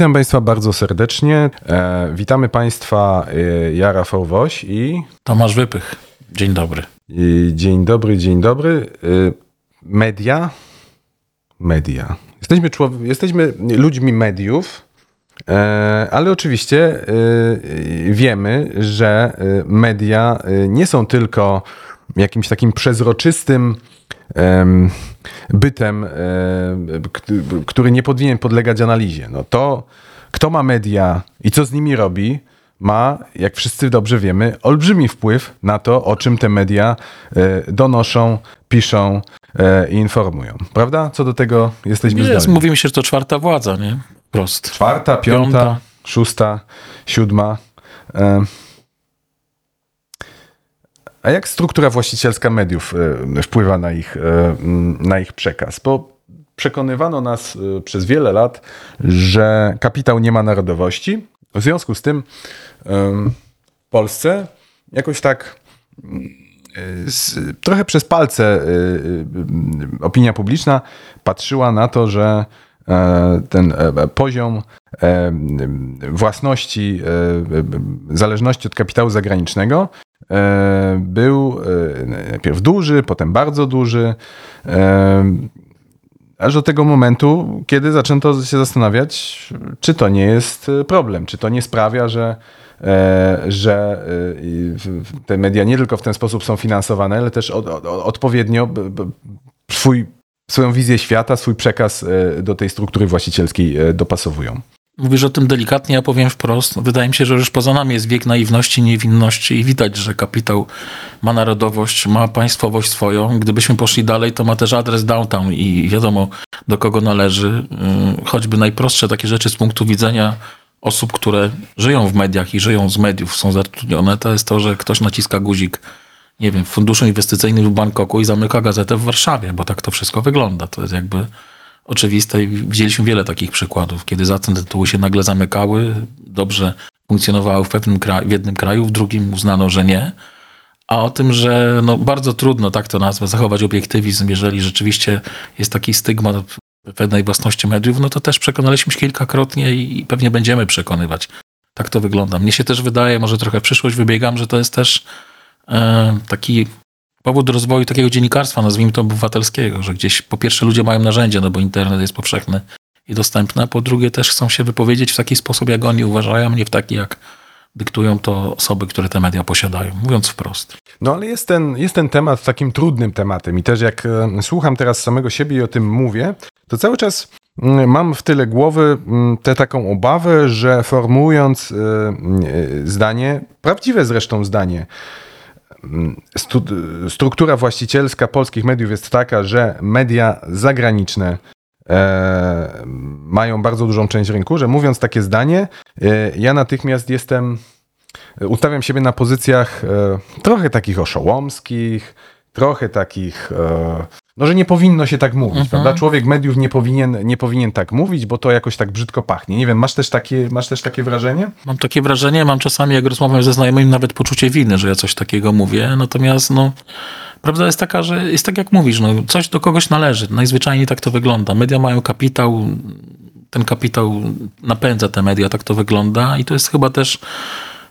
Witam Państwa bardzo serdecznie. E, witamy Państwa e, ja, Rafał Woś i... Tomasz Wypych. Dzień dobry. I dzień dobry, dzień dobry. E, media. Media. Jesteśmy, jesteśmy ludźmi mediów, e, ale oczywiście e, wiemy, że e, media nie są tylko jakimś takim przezroczystym bytem, który nie powinien podlegać analizie. No to, kto ma media i co z nimi robi, ma, jak wszyscy dobrze wiemy, olbrzymi wpływ na to, o czym te media e, donoszą, piszą e, i informują. Prawda? Co do tego jesteśmy Jest, Mówimy się, że to czwarta władza, nie? Prost. Czwarta, piąta, piąta. szósta, siódma. A jak struktura właścicielska mediów e, wpływa na ich, e, na ich przekaz? Bo przekonywano nas e, przez wiele lat, że kapitał nie ma narodowości. W związku z tym w Polsce jakoś tak trochę przez palce opinia publiczna patrzyła na to, że ten poziom własności, zależności od kapitału zagranicznego był e, najpierw duży, potem bardzo duży, e, aż do tego momentu, kiedy zaczęto się zastanawiać, czy to nie jest problem, czy to nie sprawia, że, że te media nie tylko w ten sposób są finansowane, ale też odpowiednio swój, swoją wizję świata, swój przekaz do tej struktury właścicielskiej dopasowują. Mówisz o tym delikatnie, ja powiem wprost. Wydaje mi się, że już poza nami jest wiek naiwności, niewinności i widać, że kapitał ma narodowość, ma państwowość swoją. Gdybyśmy poszli dalej, to ma też adres downtown i wiadomo, do kogo należy. Choćby najprostsze takie rzeczy z punktu widzenia osób, które żyją w mediach i żyją z mediów, są zatrudnione, to jest to, że ktoś naciska guzik, nie wiem, w funduszu inwestycyjnym w Bangkoku i zamyka gazetę w Warszawie, bo tak to wszystko wygląda. To jest jakby oczywiste widzieliśmy wiele takich przykładów, kiedy za ten się nagle zamykały, dobrze funkcjonowały w pewnym kraju, w jednym kraju, w drugim uznano, że nie. A o tym, że no bardzo trudno, tak to nazwę, zachować obiektywizm, jeżeli rzeczywiście jest taki stygmat pewnej własności mediów, no to też przekonaliśmy się kilkakrotnie i pewnie będziemy przekonywać. Tak to wygląda. Mnie się też wydaje, może trochę w przyszłość wybiegam, że to jest też e, taki powód rozwoju takiego dziennikarstwa, nazwijmy to obywatelskiego, że gdzieś po pierwsze ludzie mają narzędzia, no bo internet jest powszechny i dostępny, a po drugie też chcą się wypowiedzieć w taki sposób, jak oni uważają, nie w taki, jak dyktują to osoby, które te media posiadają, mówiąc wprost. No ale jest ten, jest ten temat takim trudnym tematem i też jak e, słucham teraz samego siebie i o tym mówię, to cały czas mm, mam w tyle głowy mm, tę taką obawę, że formując e, e, zdanie, prawdziwe zresztą zdanie, struktura właścicielska polskich mediów jest taka, że media zagraniczne e, mają bardzo dużą część rynku, że mówiąc takie zdanie, e, ja natychmiast jestem, ustawiam siebie na pozycjach e, trochę takich oszołomskich, trochę takich no, że nie powinno się tak mówić, mhm. prawda? Człowiek mediów nie powinien, nie powinien tak mówić, bo to jakoś tak brzydko pachnie. Nie wiem, masz też takie, masz też takie wrażenie? Mam takie wrażenie, mam czasami, jak rozmawiam ze znajomymi, nawet poczucie winy, że ja coś takiego mówię, natomiast no, prawda jest taka, że jest tak jak mówisz, no, coś do kogoś należy. Najzwyczajniej tak to wygląda. Media mają kapitał, ten kapitał napędza te media, tak to wygląda i to jest chyba też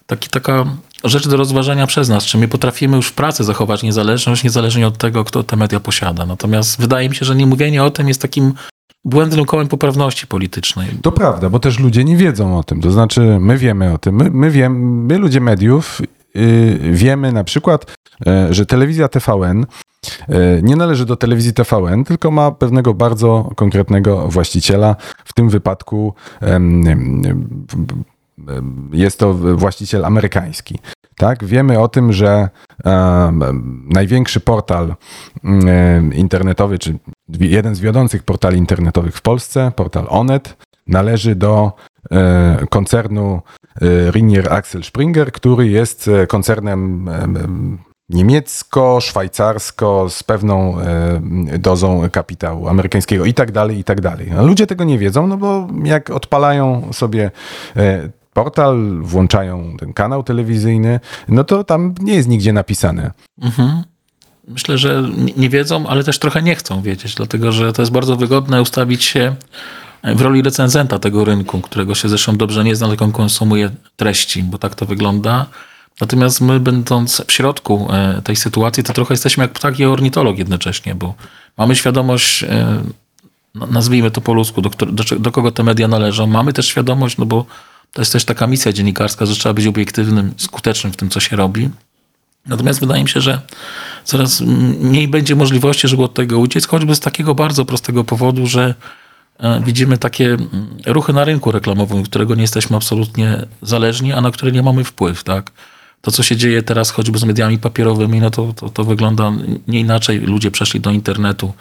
taki, taka rzecz do rozważania przez nas, czy my potrafimy już w pracy zachować niezależność, niezależnie od tego, kto te media posiada. Natomiast wydaje mi się, że nie mówienie o tym jest takim błędnym kołem poprawności politycznej. To prawda, bo też ludzie nie wiedzą o tym. To znaczy, my wiemy o tym. My, my, wiemy, my ludzie mediów yy, wiemy na przykład, yy, że telewizja TVN yy, nie należy do telewizji TVN, tylko ma pewnego bardzo konkretnego właściciela, w tym wypadku jest to właściciel amerykański. Tak? Wiemy o tym, że największy portal internetowy, czy jeden z wiodących portali internetowych w Polsce, portal Onet, należy do e, koncernu e, Ringier Axel Springer, który jest e, koncernem niemiecko-szwajcarsko z pewną dozą kapitału amerykańskiego i tak dalej, i tak dalej. ludzie tego nie wiedzą, no bo jak odpalają sobie portal, włączają ten kanał telewizyjny, no to tam nie jest nigdzie napisane. Mhm. Myślę, że nie wiedzą, ale też trochę nie chcą wiedzieć, dlatego że to jest bardzo wygodne ustawić się w roli recenzenta tego rynku, którego się zresztą dobrze nie zna, tylko konsumuje treści, bo tak to wygląda. Natomiast my, będąc w środku e, tej sytuacji, to trochę jesteśmy jak taki ornitolog jednocześnie, bo mamy świadomość, e, no, nazwijmy to po ludzku, do, do, do kogo te media należą. Mamy też świadomość, no bo to jest też taka misja dziennikarska, że trzeba być obiektywnym, skutecznym w tym, co się robi. Natomiast wydaje mi się, że coraz mniej będzie możliwości, żeby od tego uciec, choćby z takiego bardzo prostego powodu, że e, widzimy takie ruchy na rynku reklamowym, którego nie jesteśmy absolutnie zależni, a na które nie mamy wpływ, tak? To, co się dzieje teraz choćby z mediami papierowymi, no to, to, to wygląda nie inaczej. Ludzie przeszli do internetu.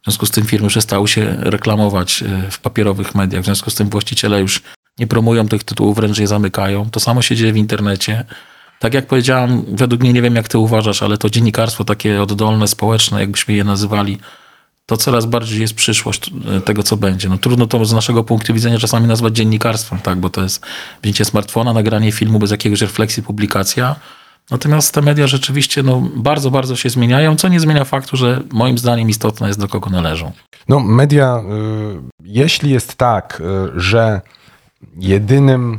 W związku z tym firmy przestały się reklamować e, w papierowych mediach. W związku z tym właściciele już nie promują tych tytułów, wręcz je zamykają. To samo się dzieje w internecie. Tak jak powiedziałam, według mnie nie wiem, jak ty uważasz, ale to dziennikarstwo takie oddolne, społeczne, jakbyśmy je nazywali, to coraz bardziej jest przyszłość e, tego, co będzie. No, trudno to z naszego punktu widzenia czasami nazwać dziennikarstwem, tak, bo to jest wzięcie smartfona, nagranie filmu bez jakiegoś refleksji, publikacja. Natomiast te media rzeczywiście no, bardzo, bardzo się zmieniają, co nie zmienia faktu, że moim zdaniem istotne jest, do kogo należą. No, media, y, jeśli jest tak, y, że jedynym,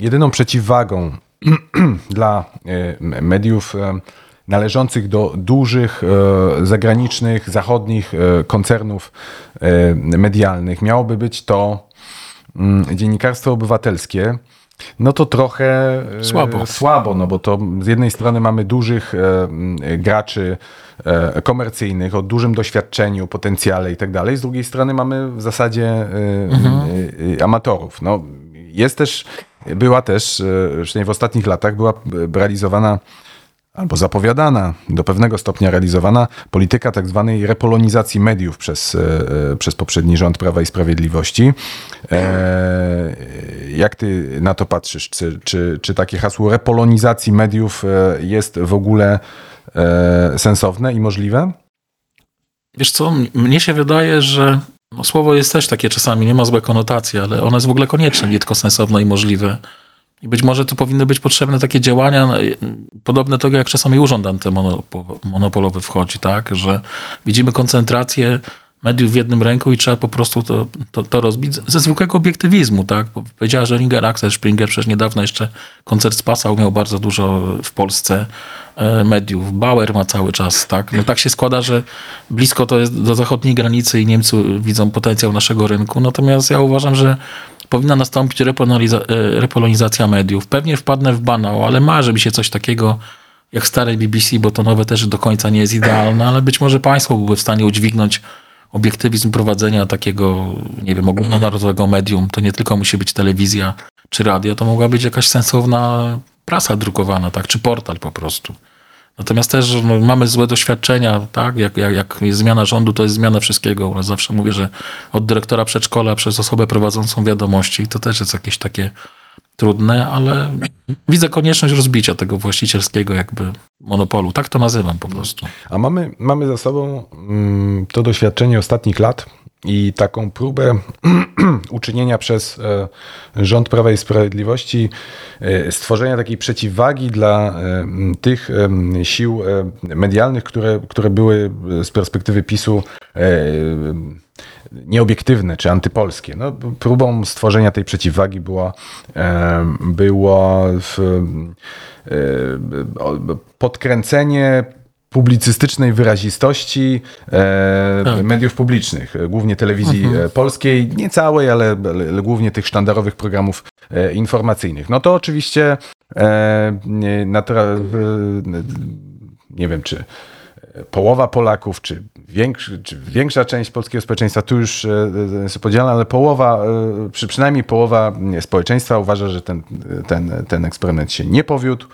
jedyną przeciwwagą dla y, mediów należących do dużych, zagranicznych, zachodnich koncernów medialnych miałoby być to mm, dziennikarstwo obywatelskie, no to trochę słabo. słabo, no bo to z jednej strony mamy dużych graczy E, komercyjnych, o dużym doświadczeniu, potencjale i tak dalej. Z drugiej strony mamy w zasadzie e, mhm. E, amatorów. No, jest też, była też, przynajmniej w ostatnich latach, była realizowana albo zapowiadana, do pewnego stopnia realizowana polityka tak zwanej repolonizacji mediów przez, przez poprzedni rząd Prawa i Sprawiedliwości. Jak ty na to patrzysz? Czy, czy, czy takie hasło repolonizacji mediów jest w ogóle e, sensowne i możliwe? Wiesz co, mnie się wydaje, że no, słowo jest też takie czasami, nie ma złej konotacji, ale ono jest w ogóle konieczne, nie tylko sensowne i możliwe. I być może tu powinny być potrzebne takie działania, no, podobne do tego, jak czasami urząd antymonopolowy wchodzi, tak? Że widzimy koncentrację mediów w jednym ręku i trzeba po prostu to, to, to rozbić ze zwykłego obiektywizmu, tak? Bo powiedziała, że Ringer Access Springer przecież niedawno jeszcze koncert spasał, miał bardzo dużo w Polsce e, mediów. Bauer ma cały czas, tak? No tak się składa, że blisko to jest do zachodniej granicy i Niemcy widzą potencjał naszego rynku. Natomiast ja uważam, że powinna nastąpić repoloniza e, repolonizacja mediów. Pewnie wpadnę w banał, ale marzy mi się coś takiego jak stare BBC, bo to nowe też do końca nie jest idealne, ale być może państwo byłoby w stanie udźwignąć obiektywizm prowadzenia takiego, nie wiem, ogólnonarodowego medium, to nie tylko musi być telewizja czy radio, to mogła być jakaś sensowna prasa drukowana, tak, czy portal po prostu. Natomiast też no, mamy złe doświadczenia, tak? Jak, jak, jak jest zmiana rządu, to jest zmiana wszystkiego. Zawsze mówię, że od dyrektora przedszkola przez osobę prowadzącą wiadomości, to też jest jakieś takie trudne, ale widzę konieczność rozbicia tego właścicielskiego jakby monopolu. Tak to nazywam po prostu. A mamy, mamy za sobą mm, to doświadczenie ostatnich lat i taką próbę uczynienia przez e, rząd Prawa i Sprawiedliwości e, stworzenia takiej przeciwwagi dla e, tych sił medialnych, które, które były z perspektywy PiSu nieobiektywne czy antypolskie. No, próbą stworzenia tej przeciwwagi była, było w, podkręcenie publicystycznej wyrazistości e, tak. mediów publicznych, głównie telewizji mhm. polskiej, nie całej, ale, ale, głównie tych sztandarowych programów e, informacyjnych. No to oczywiście e, nie wiem, czy połowa Polaków, czy, większy, czy większa część polskiego społeczeństwa, tu już e, jest podzielona, ale połowa, e, przy, przynajmniej połowa społeczeństwa uważa, że ten, ten, ten eksperyment się nie powiódł,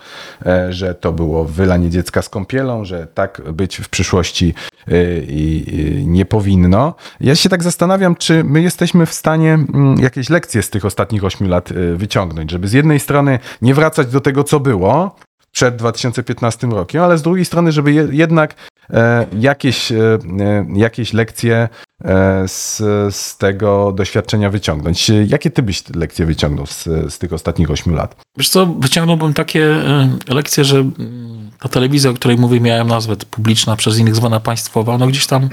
e, że to było wylanie dziecka z kąpielą, że tak być w przyszłości nie powinno. Ja się tak zastanawiam, czy my jesteśmy w stanie jakieś lekcje z tych ostatnich ośmiu lat wyciągnąć, żeby z jednej strony nie wracać do tego, co było, przed 2015 rokiem, ale z drugiej strony, żeby jednak e, jakieś, e, jakieś lekcje e, z, z tego doświadczenia wyciągnąć. Jakie ty byś lekcje wyciągnął z, z tych ostatnich ośmiu lat? Wiesz co, wyciągnąłbym takie lekcje, że ta telewizja, o której mówię, miałem nazwę publiczna, przez innych zwana państwowa, no gdzieś tam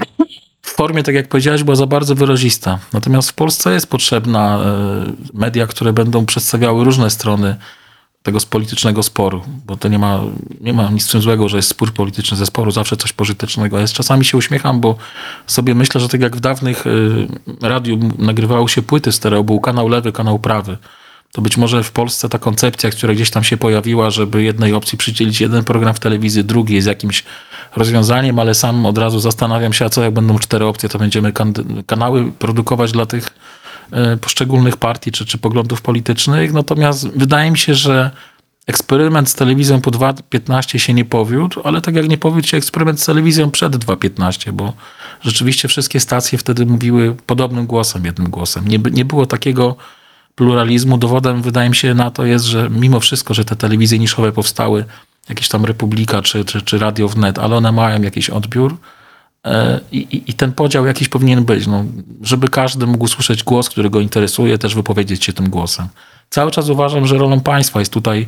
w formie, tak jak powiedziałeś, była za bardzo wyrazista. Natomiast w Polsce jest potrzebna e, media, które będą przedstawiały różne strony tego politycznego sporu, bo to nie ma, nie ma nic złego, że jest spór polityczny ze sporu, zawsze coś pożytecznego jest. Czasami się uśmiecham, bo sobie myślę, że tak jak w dawnych y, radiu nagrywało się płyty stereo, był kanał lewy, kanał prawy, to być może w Polsce ta koncepcja, która gdzieś tam się pojawiła, żeby jednej opcji przydzielić jeden program w telewizji, drugi jest jakimś rozwiązaniem, ale sam od razu zastanawiam się, a co jak będą cztery opcje, to będziemy kan kanały produkować dla tych poszczególnych partii czy, czy poglądów politycznych. Natomiast wydaje mi się, że eksperyment z telewizją po 2.15 się nie powiódł, ale tak jak nie powiódł się eksperyment z telewizją przed 2.15, bo rzeczywiście wszystkie stacje wtedy mówiły podobnym głosem, jednym głosem. Nie, nie było takiego pluralizmu. Dowodem wydaje mi się na to jest, że mimo wszystko, że te telewizje niszowe powstały, jakieś tam Republika czy, czy, czy Radio Wnet, ale one mają jakiś odbiór, E, I, I, ten podział jakiś powinien być, no, żeby każdy mógł usłyszeć głos, który go interesuje, też wypowiedzieć się tym głosem. Cały czas uważam, że rolą państwa jest tutaj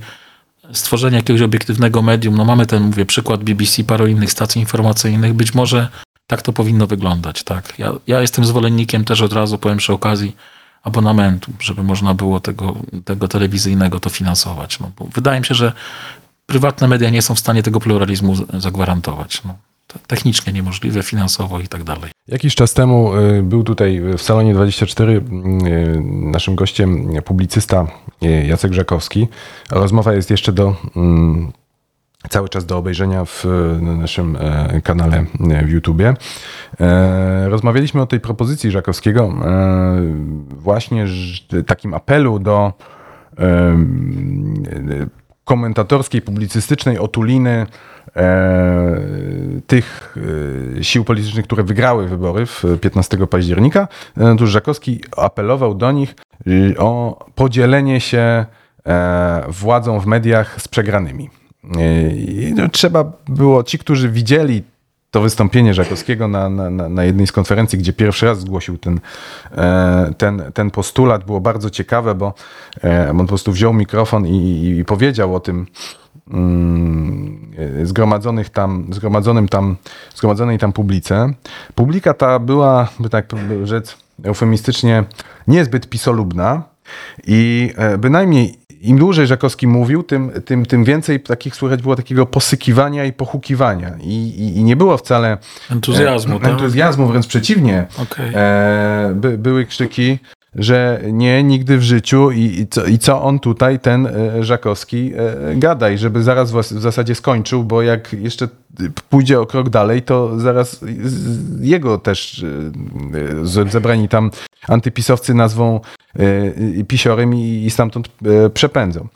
stworzenie jakiegoś obiektywnego medium. No mamy ten, mówię, przykład BBC, paru innych stacji informacyjnych. Być może tak to powinno wyglądać, tak. Ja, ja jestem zwolennikiem też od razu, powiem przy okazji, abonamentu, żeby można było tego, tego telewizyjnego to finansować. No, wydaje mi się, że prywatne media nie są w stanie tego pluralizmu zagwarantować. No technicznie niemożliwe, finansowo i tak dalej. Jakiś czas temu y, był tutaj w salonie 24 y, naszym gościem publicysta y, Jacek Żakowski. Rozmowa jest jeszcze do mm, cały czas do obejrzenia w naszym e, kanale w YouTubie. E, rozmawialiśmy o tej propozycji Żakowskiego, e, właśnie takim apelu do komentatorskiej, publicystycznej otuliny e, tych e, sił politycznych, które wygrały wybory w 15 października. E, otóż Żakowski apelował do nich e, o podzielenie się e, władzą w mediach z przegranymi. E, no, trzeba było, ci, którzy widzieli to wystąpienie Żakowskiego na, na, na jednej z konferencji, gdzie pierwszy raz zgłosił ten, e, ten, ten postulat, było bardzo ciekawe, bo e, on po prostu wziął mikrofon i, i powiedział o tym zgromadzonych tam, zgromadzonym tam, zgromadzonej tam publice. Publika ta była, by tak rzec eufemistycznie, niezbyt pisolubna i e, bynajmniej im dłużej Żakowski mówił, tym, tym, tym więcej takich słychać było takiego posykiwania i pochukiwania. I, i, i nie było wcale entuzjazmu. E, tak? Entuzjazmu, wręcz przeciwnie. Okay. E, by, były krzyki, że nie, nigdy w życiu i, i, co, i co on tutaj, ten e, Żakowski, e, gadaj, żeby zaraz w, zasadzie skończył, bo jak jeszcze pójdzie o krok dalej, to zaraz jego też e, zebrani tam antypisowcy nazwą pisiorem i stamtąd przepędzą.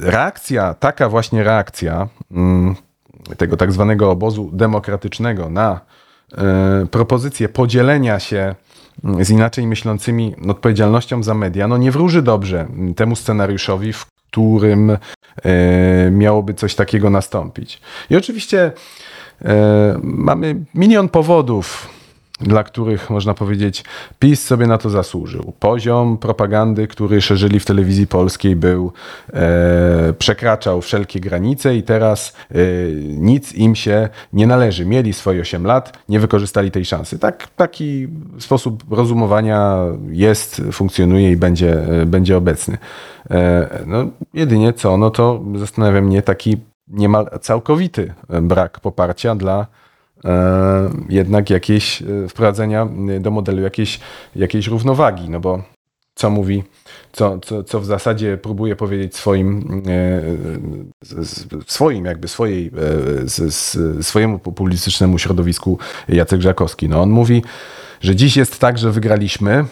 Reakcja, taka właśnie reakcja mm, tego tak zwanego obozu demokratycznego na propozycję podzielenia się z inaczej myślącymi odpowiedzialnością za media, no nie wróży dobrze temu scenariuszowi, w którym E, miałoby coś takiego nastąpić. I oczywiście e, mamy milion powodów, dla których można powiedzieć, PiS sobie na to zasłużył. Poziom propagandy, który szerzyli w telewizji polskiej, był e, przekraczał wszelkie granice i teraz e, nic im się nie należy. Mieli swoje 8 lat, nie wykorzystali tej szansy. Tak, taki sposób rozumowania jest, funkcjonuje i będzie, e, będzie obecny. E, no, jedynie co, no to zastanawia mnie taki niemal całkowity brak poparcia dla jednak jakieś e, wprowadzenia do modelu jakiejś, jakiejś równowagi, no bo co mówi, co, co, co w zasadzie próbuje powiedzieć swoim, swoim jakby swojej, swojemu publicystycznemu środowisku Jacek Żakowski. No on mówi, że dziś jest tak, że wygraliśmy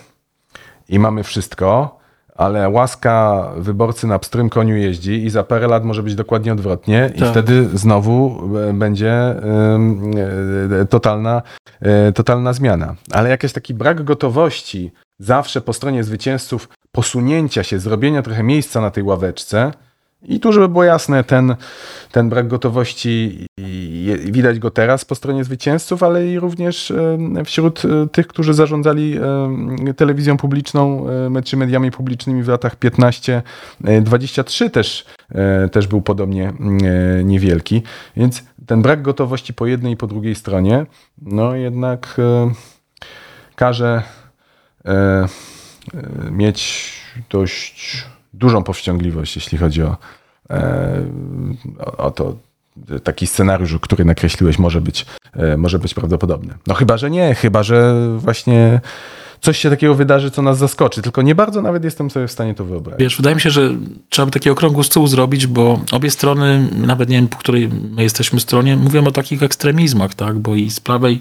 i mamy wszystko, ale łaska wyborcy na pstrym koniu jeździ i za parę lat może być dokładnie odwrotnie tak. i wtedy znowu e, będzie e, totalna, e, totalna zmiana. Ale jakiś taki brak gotowości zawsze po stronie zwycięzców posunięcia się, zrobienia trochę miejsca na tej ławeczce I tu, żeby było jasne, ten, ten brak gotowości widać go teraz po stronie zwycięzców, ale i również wśród tych, którzy zarządzali telewizją publiczną czy mediami publicznymi w latach 15-23 też, też był podobnie niewielki. Więc ten brak gotowości po jednej i po drugiej stronie, no jednak każe mieć dość dużą powściągliwość, jeśli chodzi o, e, o to, taki scenariusz, który nakreśliłeś, może być, e, może być prawdopodobny. No chyba, że nie, chyba, że właśnie coś się takiego wydarzy, co nas zaskoczy. Tylko nie bardzo nawet jestem sobie w stanie to wyobrazić. Wiesz, wydaje mi się, że trzeba by taki okrągły stół zrobić, bo obie strony, nawet nie wiem, po której my jesteśmy stronie, mówią o takich ekstremizmach, tak? Bo i z prawej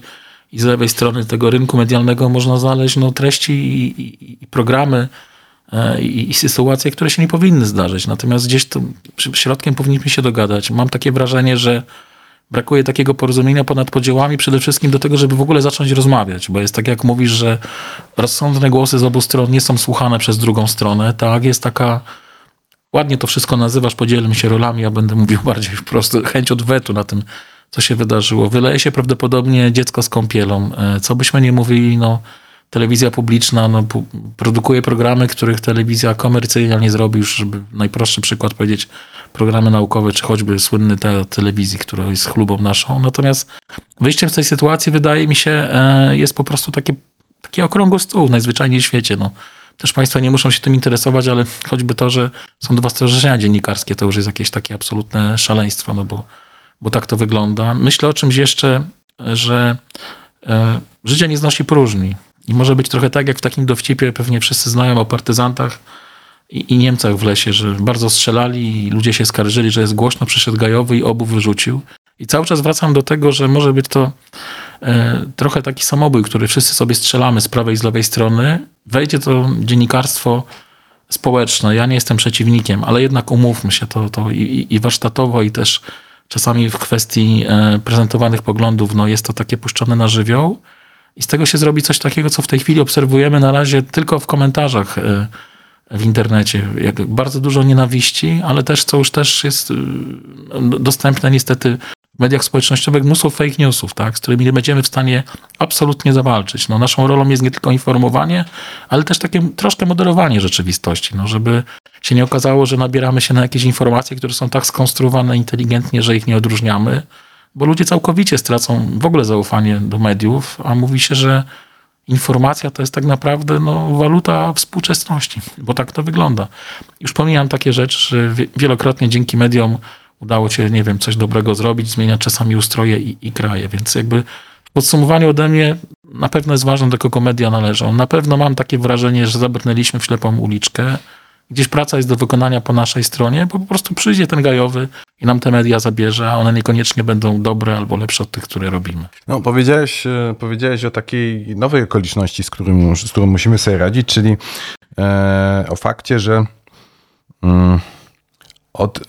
i z lewej strony tego rynku medialnego można znaleźć no, treści i, i, i programy, i, i sytuacje, które się nie powinny zdarzyć. Natomiast gdzieś tu środkiem powinniśmy się dogadać. Mam takie wrażenie, że brakuje takiego porozumienia ponad podziałami, przede wszystkim do tego, żeby w ogóle zacząć rozmawiać, bo jest tak jak mówisz, że rozsądne głosy z obu stron nie są słuchane przez drugą stronę, tak, jest taka ładnie to wszystko nazywasz, podzielmy się rolami, ja będę mówił bardziej wprost, chęć odwetu na tym, co się wydarzyło. Wyleje się prawdopodobnie dziecko z kąpielą. E, co byśmy nie mówili, no telewizja publiczna no, produkuje programy, których telewizja komercyjna nie zrobi, już żeby najprostszy przykład powiedzieć, programy naukowe, czy choćby słynny te telewizji, która jest chlubą naszą. Natomiast wyjściem z tej sytuacji wydaje mi się e, jest po prostu takie, taki okrągły stół najzwyczajniej w świecie. No. Też Państwo nie muszą się tym interesować, ale choćby to, że są dwa stowarzyszenia dziennikarskie, to już jest jakieś takie absolutne szaleństwo, no bo, bo tak to wygląda. Myślę o czymś jeszcze, że e, życie nie znosi próżni. I może być trochę tak, jak w takim dowcipie pewnie wszyscy znają o partyzantach i, i Niemcach w lesie, że bardzo strzelali i ludzie się skarżyli, że jest głośno, przyszedł gajowy i obu wyrzucił. I cały czas wracam do tego, że może być to e, trochę taki samobój, który wszyscy sobie strzelamy z prawej i z lewej strony. Wejdzie to dziennikarstwo społeczne. Ja nie jestem przeciwnikiem, ale jednak umówmy się to, to i, i warsztatowo, i też czasami w kwestii e, prezentowanych poglądów, no jest to takie puszczone na żywioł. I z tego się zrobi coś takiego, co w tej chwili obserwujemy na razie tylko w komentarzach e, w internecie. Jak bardzo dużo nienawiści, ale też, co już też jest e, dostępne niestety w mediach społecznościowych, mnóstwo fake newsów, tak, z którymi nie będziemy w stanie absolutnie zawalczyć. No, naszą rolą jest nie tylko informowanie, ale też takie troszkę moderowanie rzeczywistości, no, żeby się nie okazało, że nabieramy się na jakieś informacje, które są tak skonstruowane inteligentnie, że ich nie odróżniamy bo ludzie całkowicie stracą w ogóle zaufanie do mediów, a mówi się, że informacja to jest tak naprawdę no, waluta współczesności, bo tak to wygląda. Już pomijam takie rzeczy, że wielokrotnie dzięki mediom udało się, nie wiem, coś dobrego zrobić, zmieniać czasami ustroje i, i kraje, więc jakby w podsumowaniu ode mnie na pewno jest ważne, do kogo media należą. Na pewno mam takie wrażenie, że zabrnęliśmy w ślepą uliczkę. Gdzieś praca jest do wykonania po naszej stronie, bo po prostu przyjdzie ten gajowy i nam te media zabierze, a one niekoniecznie będą dobre albo lepsze od tych, które robimy. No, powiedziałeś, e, powiedziałeś o takiej nowej okoliczności, z, którym, z którą musimy sobie radzić, czyli e, o fakcie, że mm, od e,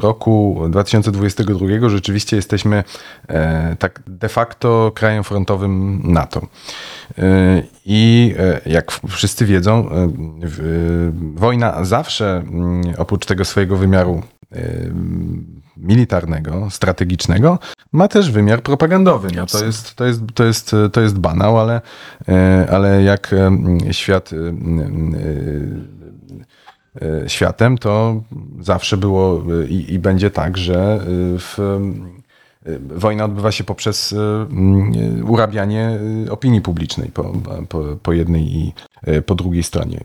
roku 2022 rzeczywiście jesteśmy e, tak de facto krajem frontowym NATO. E, I jak wszyscy wiedzą, wojna zawsze mm, oprócz tego swojego wymiaru militarnego, strategicznego, ma też wymiar propagandowy. No to, jest, to, jest, to, jest, to jest banał, ale, ale jak świat E, światem, to zawsze było e, i, i będzie tak, że e, w, wojna odbywa się poprzez urabianie opinii publicznej po, po, po, jednej i po drugiej stronie.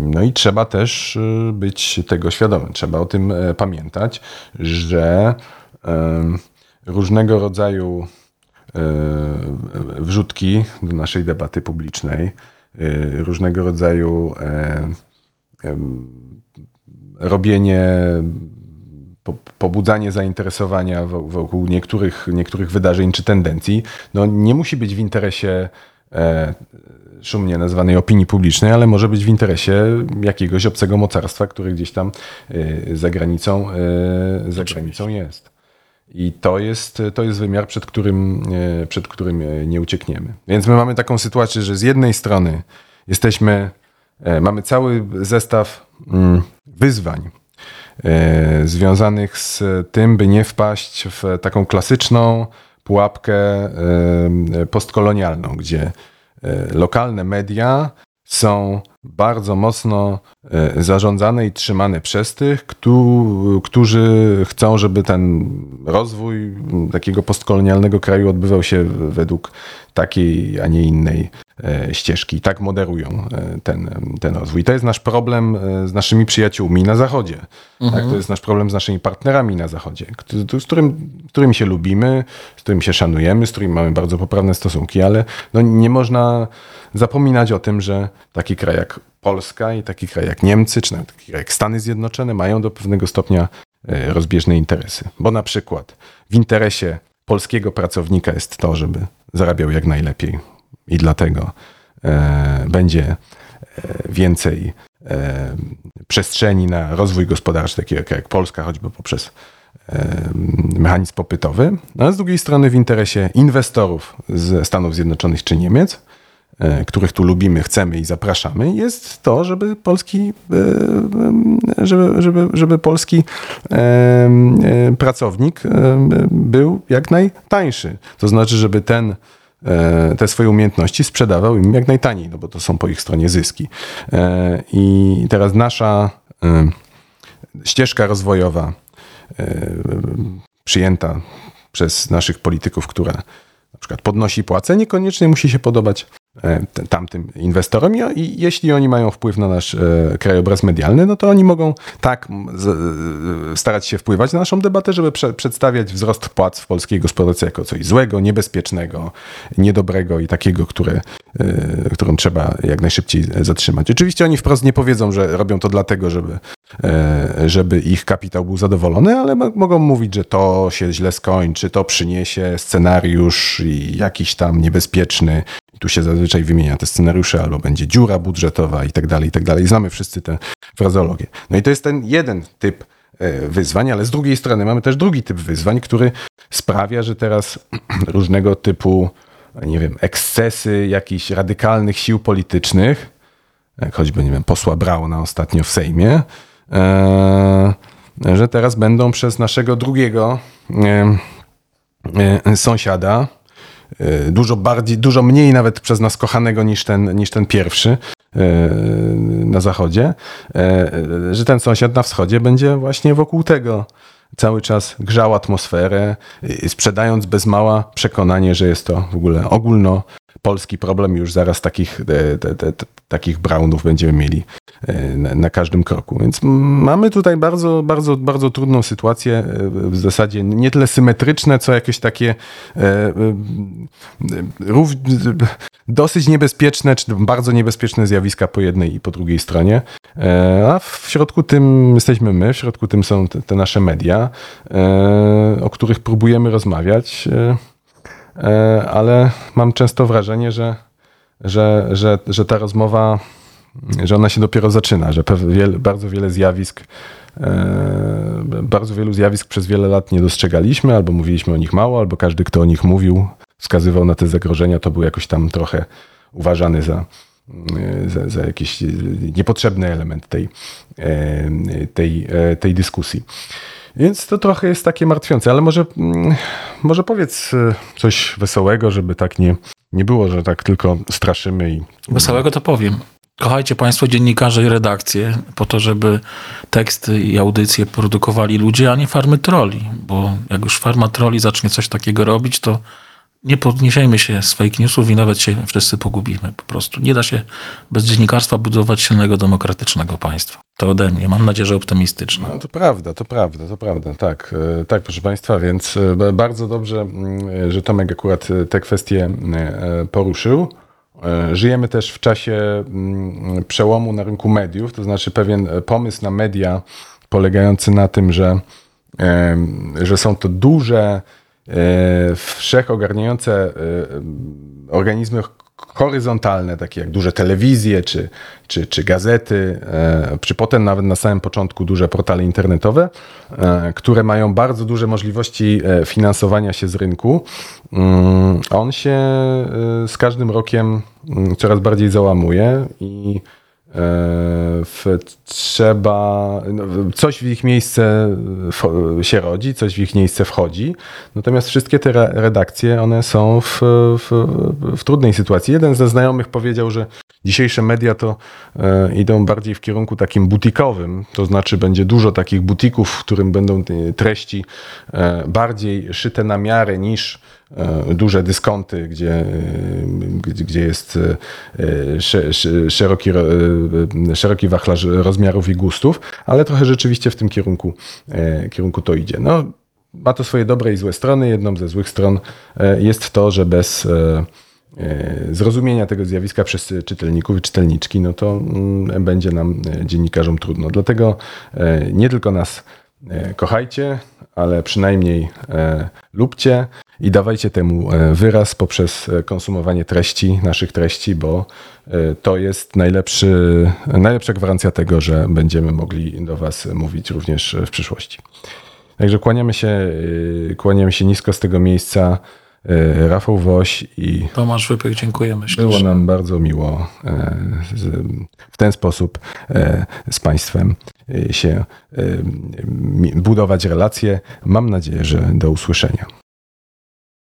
No i trzeba też być tego świadomym. Trzeba o tym pamiętać, że różnego rodzaju wrzutki do naszej debaty publicznej, różnego rodzaju robienie, pobudzanie zainteresowania wokół niektórych, niektórych wydarzeń czy tendencji, no nie musi być w interesie e, szumnie nazwanej opinii publicznej, ale może być w interesie jakiegoś obcego mocarstwa, które gdzieś tam e, za granicą, e, za granicą jest. I to jest, to jest wymiar, przed którym, przed którym nie uciekniemy. Więc my mamy taką sytuację, że z jednej strony jesteśmy, mamy cały zestaw mm, wyzwań, związanych z tym, by nie wpaść w taką klasyczną pułapkę postkolonialną, gdzie lokalne media są bardzo mocno e, zarządzane i trzymane przez tych, którzy chcą, żeby ten rozwój takiego postkolonialnego kraju odbywał się według takiej, a nie innej e, ścieżki. Tak moderują e, ten, ten rozwój. I to jest nasz problem z naszymi przyjaciółmi na Zachodzie. Mhm. Tak, to jest nasz problem z naszymi partnerami na Zachodzie, z którym, którymi się lubimy, z którymi się szanujemy, z którymi mamy bardzo poprawne stosunki, ale no nie można zapominać o tym, że taki kraj jak Polska i taki kraj jak Niemcy, czy nawet taki kraj jak Stany Zjednoczone mają do pewnego stopnia e, rozbieżne interesy. Bo na przykład w interesie polskiego pracownika jest to, żeby zarabiał jak najlepiej i dlatego e, będzie e, więcej e, przestrzeni na rozwój gospodarczy, takiego jak Polska, choćby poprzez mechanizm popytowy, no, a z drugiej strony w interesie inwestorów ze Stanów Zjednoczonych czy Niemiec, których tu lubimy, chcemy i zapraszamy, jest to, żeby polski, żeby, żeby, żeby polski pracownik był jak najtańszy. To znaczy, żeby ten te swoje umiejętności sprzedawał im jak najtaniej, no bo to są po ich stronie zyski. I teraz nasza ścieżka rozwojowa przyjęta przez naszych polityków, która na przykład podnosi płace, niekoniecznie musi się podobać E, tamtym inwestorom i jeśli oni mają wpływ na nasz e, krajobraz medialny, no to oni mogą tak e, starać się wpływać na naszą debatę, żeby przedstawiać wzrost płac w polskiej gospodarce jako coś złego, niebezpiecznego, niedobrego i takiego, które, którą trzeba jak najszybciej zatrzymać. Oczywiście oni wprost nie powiedzą, że robią to dlatego, żeby, żeby ich kapitał był zadowolony, ale mogą mówić, że to się źle skończy, to przyniesie scenariusz jakiś tam niebezpieczny, tu się zazwyczaj wymienia te scenariusze, albo będzie dziura budżetowa i tak dalej, i tak dalej. Znamy wszyscy tę frazeologię. No i to jest ten jeden typ e, wyzwań, ale z drugiej strony mamy też drugi typ wyzwań, który sprawia, że teraz różnego typu, nie wiem, ekscesy jakichś radykalnych sił politycznych, jak choćby, nie wiem, posła Brauna ostatnio w Sejmie, e, że teraz będą przez naszego drugiego e, sąsiada, E, dużo bardziej, dużo mniej nawet przez nas kochanego niż ten, niż ten pierwszy e, na zachodzie, e, że ten sąsiad na wschodzie będzie właśnie wokół tego cały czas grzał atmosferę, sprzedając bez mała przekonanie, że jest to w ogóle ogólno polski problem, już zaraz takich, te, te, te, takich brownów będziemy mieli e, na, na, każdym kroku. Więc mamy tutaj bardzo, bardzo, bardzo trudną sytuację, e, w zasadzie nie tyle symetryczne, co jakieś takie e, rów, dosyć niebezpieczne, czy bardzo niebezpieczne zjawiska po jednej i po drugiej stronie. A w środku tym jesteśmy my, w środku tym są te nasze media, o których próbujemy rozmawiać. E, ale mam często wrażenie, że, że, że, że ta rozmowa, że ona się dopiero zaczyna, że bardzo wiele zjawisk, e, bardzo wielu zjawisk przez wiele lat nie dostrzegaliśmy, albo mówiliśmy o nich mało, albo każdy, kto o nich mówił, wskazywał na te zagrożenia, to był jakoś tam trochę uważany za, za, za jakiś niepotrzebny element tej, e, tej, tej dyskusji. Więc to trochę jest takie martwiące, ale może, mm, może powiedz e, coś wesołego, żeby tak nie, nie było, że tak tylko straszymy i. Wesołego to powiem. Kochajcie Państwo dziennikarze i redakcje po to, żeby teksty i audycje produkowali ludzie, a nie farmy troli. Bo jak już farma troli zacznie coś takiego robić, to nie podniesiemy się z fake newsów i nawet się wszyscy pogubimy. Po prostu nie da się bez dziennikarstwa budować silnego, demokratycznego państwa. To ode mnie. Mam nadzieję, że optymistycznie. No, to prawda, to prawda, to prawda. Tak, e, tak, proszę Państwa, więc e, bardzo dobrze, mm, że Tomek akurat e, te kwestie poruszył. Żyjemy też w czasie mm, przełomu na rynku mediów, to znaczy pewien pomysł na media polegający na tym, że, że są to duże, wszechogarniające organizmy horyzontalne, takie jak duże telewizje czy, czy, czy gazety, e, czy potem nawet na samym początku duże portale internetowe, e, które mają bardzo duże możliwości e, finansowania się z rynku, mm, on się z każdym rokiem mm, coraz bardziej załamuje i w, trzeba, no, coś w ich miejsce się rodzi, coś w ich miejsce wchodzi. Natomiast wszystkie te re- redakcje, one są w, w, w trudnej sytuacji. Jeden ze znajomych powiedział, że dzisiejsze media to e, idą bardziej w kierunku takim butikowym, to znaczy będzie dużo takich butików, w którym będą treści e, bardziej szyte na miarę niż e, duże dyskonty, gdzie, e, gdzie, jest e, sze- sze- szeroki, ro- szeroki wachlarz rozmiarów i gustów, ale trochę rzeczywiście w tym kierunku, kierunku to idzie. No, ma to swoje dobre i złe strony. Jedną ze złych stron jest to, że bez zrozumienia tego zjawiska przez czytelników i czytelniczki, no to mm, będzie nam, e, dziennikarzom, trudno. Dlatego e, nie tylko nas e, kochajcie, ale przynajmniej e, lubcie i dawajcie temu e, wyraz poprzez e, konsumowanie treści, naszych treści, bo e, to jest najlepszy, najlepsza gwarancja tego, że będziemy mogli do Was mówić również w przyszłości. Także kłaniamy się, kłaniamy się nisko z tego miejsca. Y, Rafał Woś i Tomasz Wypych, dziękujemy było nam bardzo miło e, w ten sposób e, z Państwem e, się e, budować relacje. Mam nadzieję, że do usłyszenia.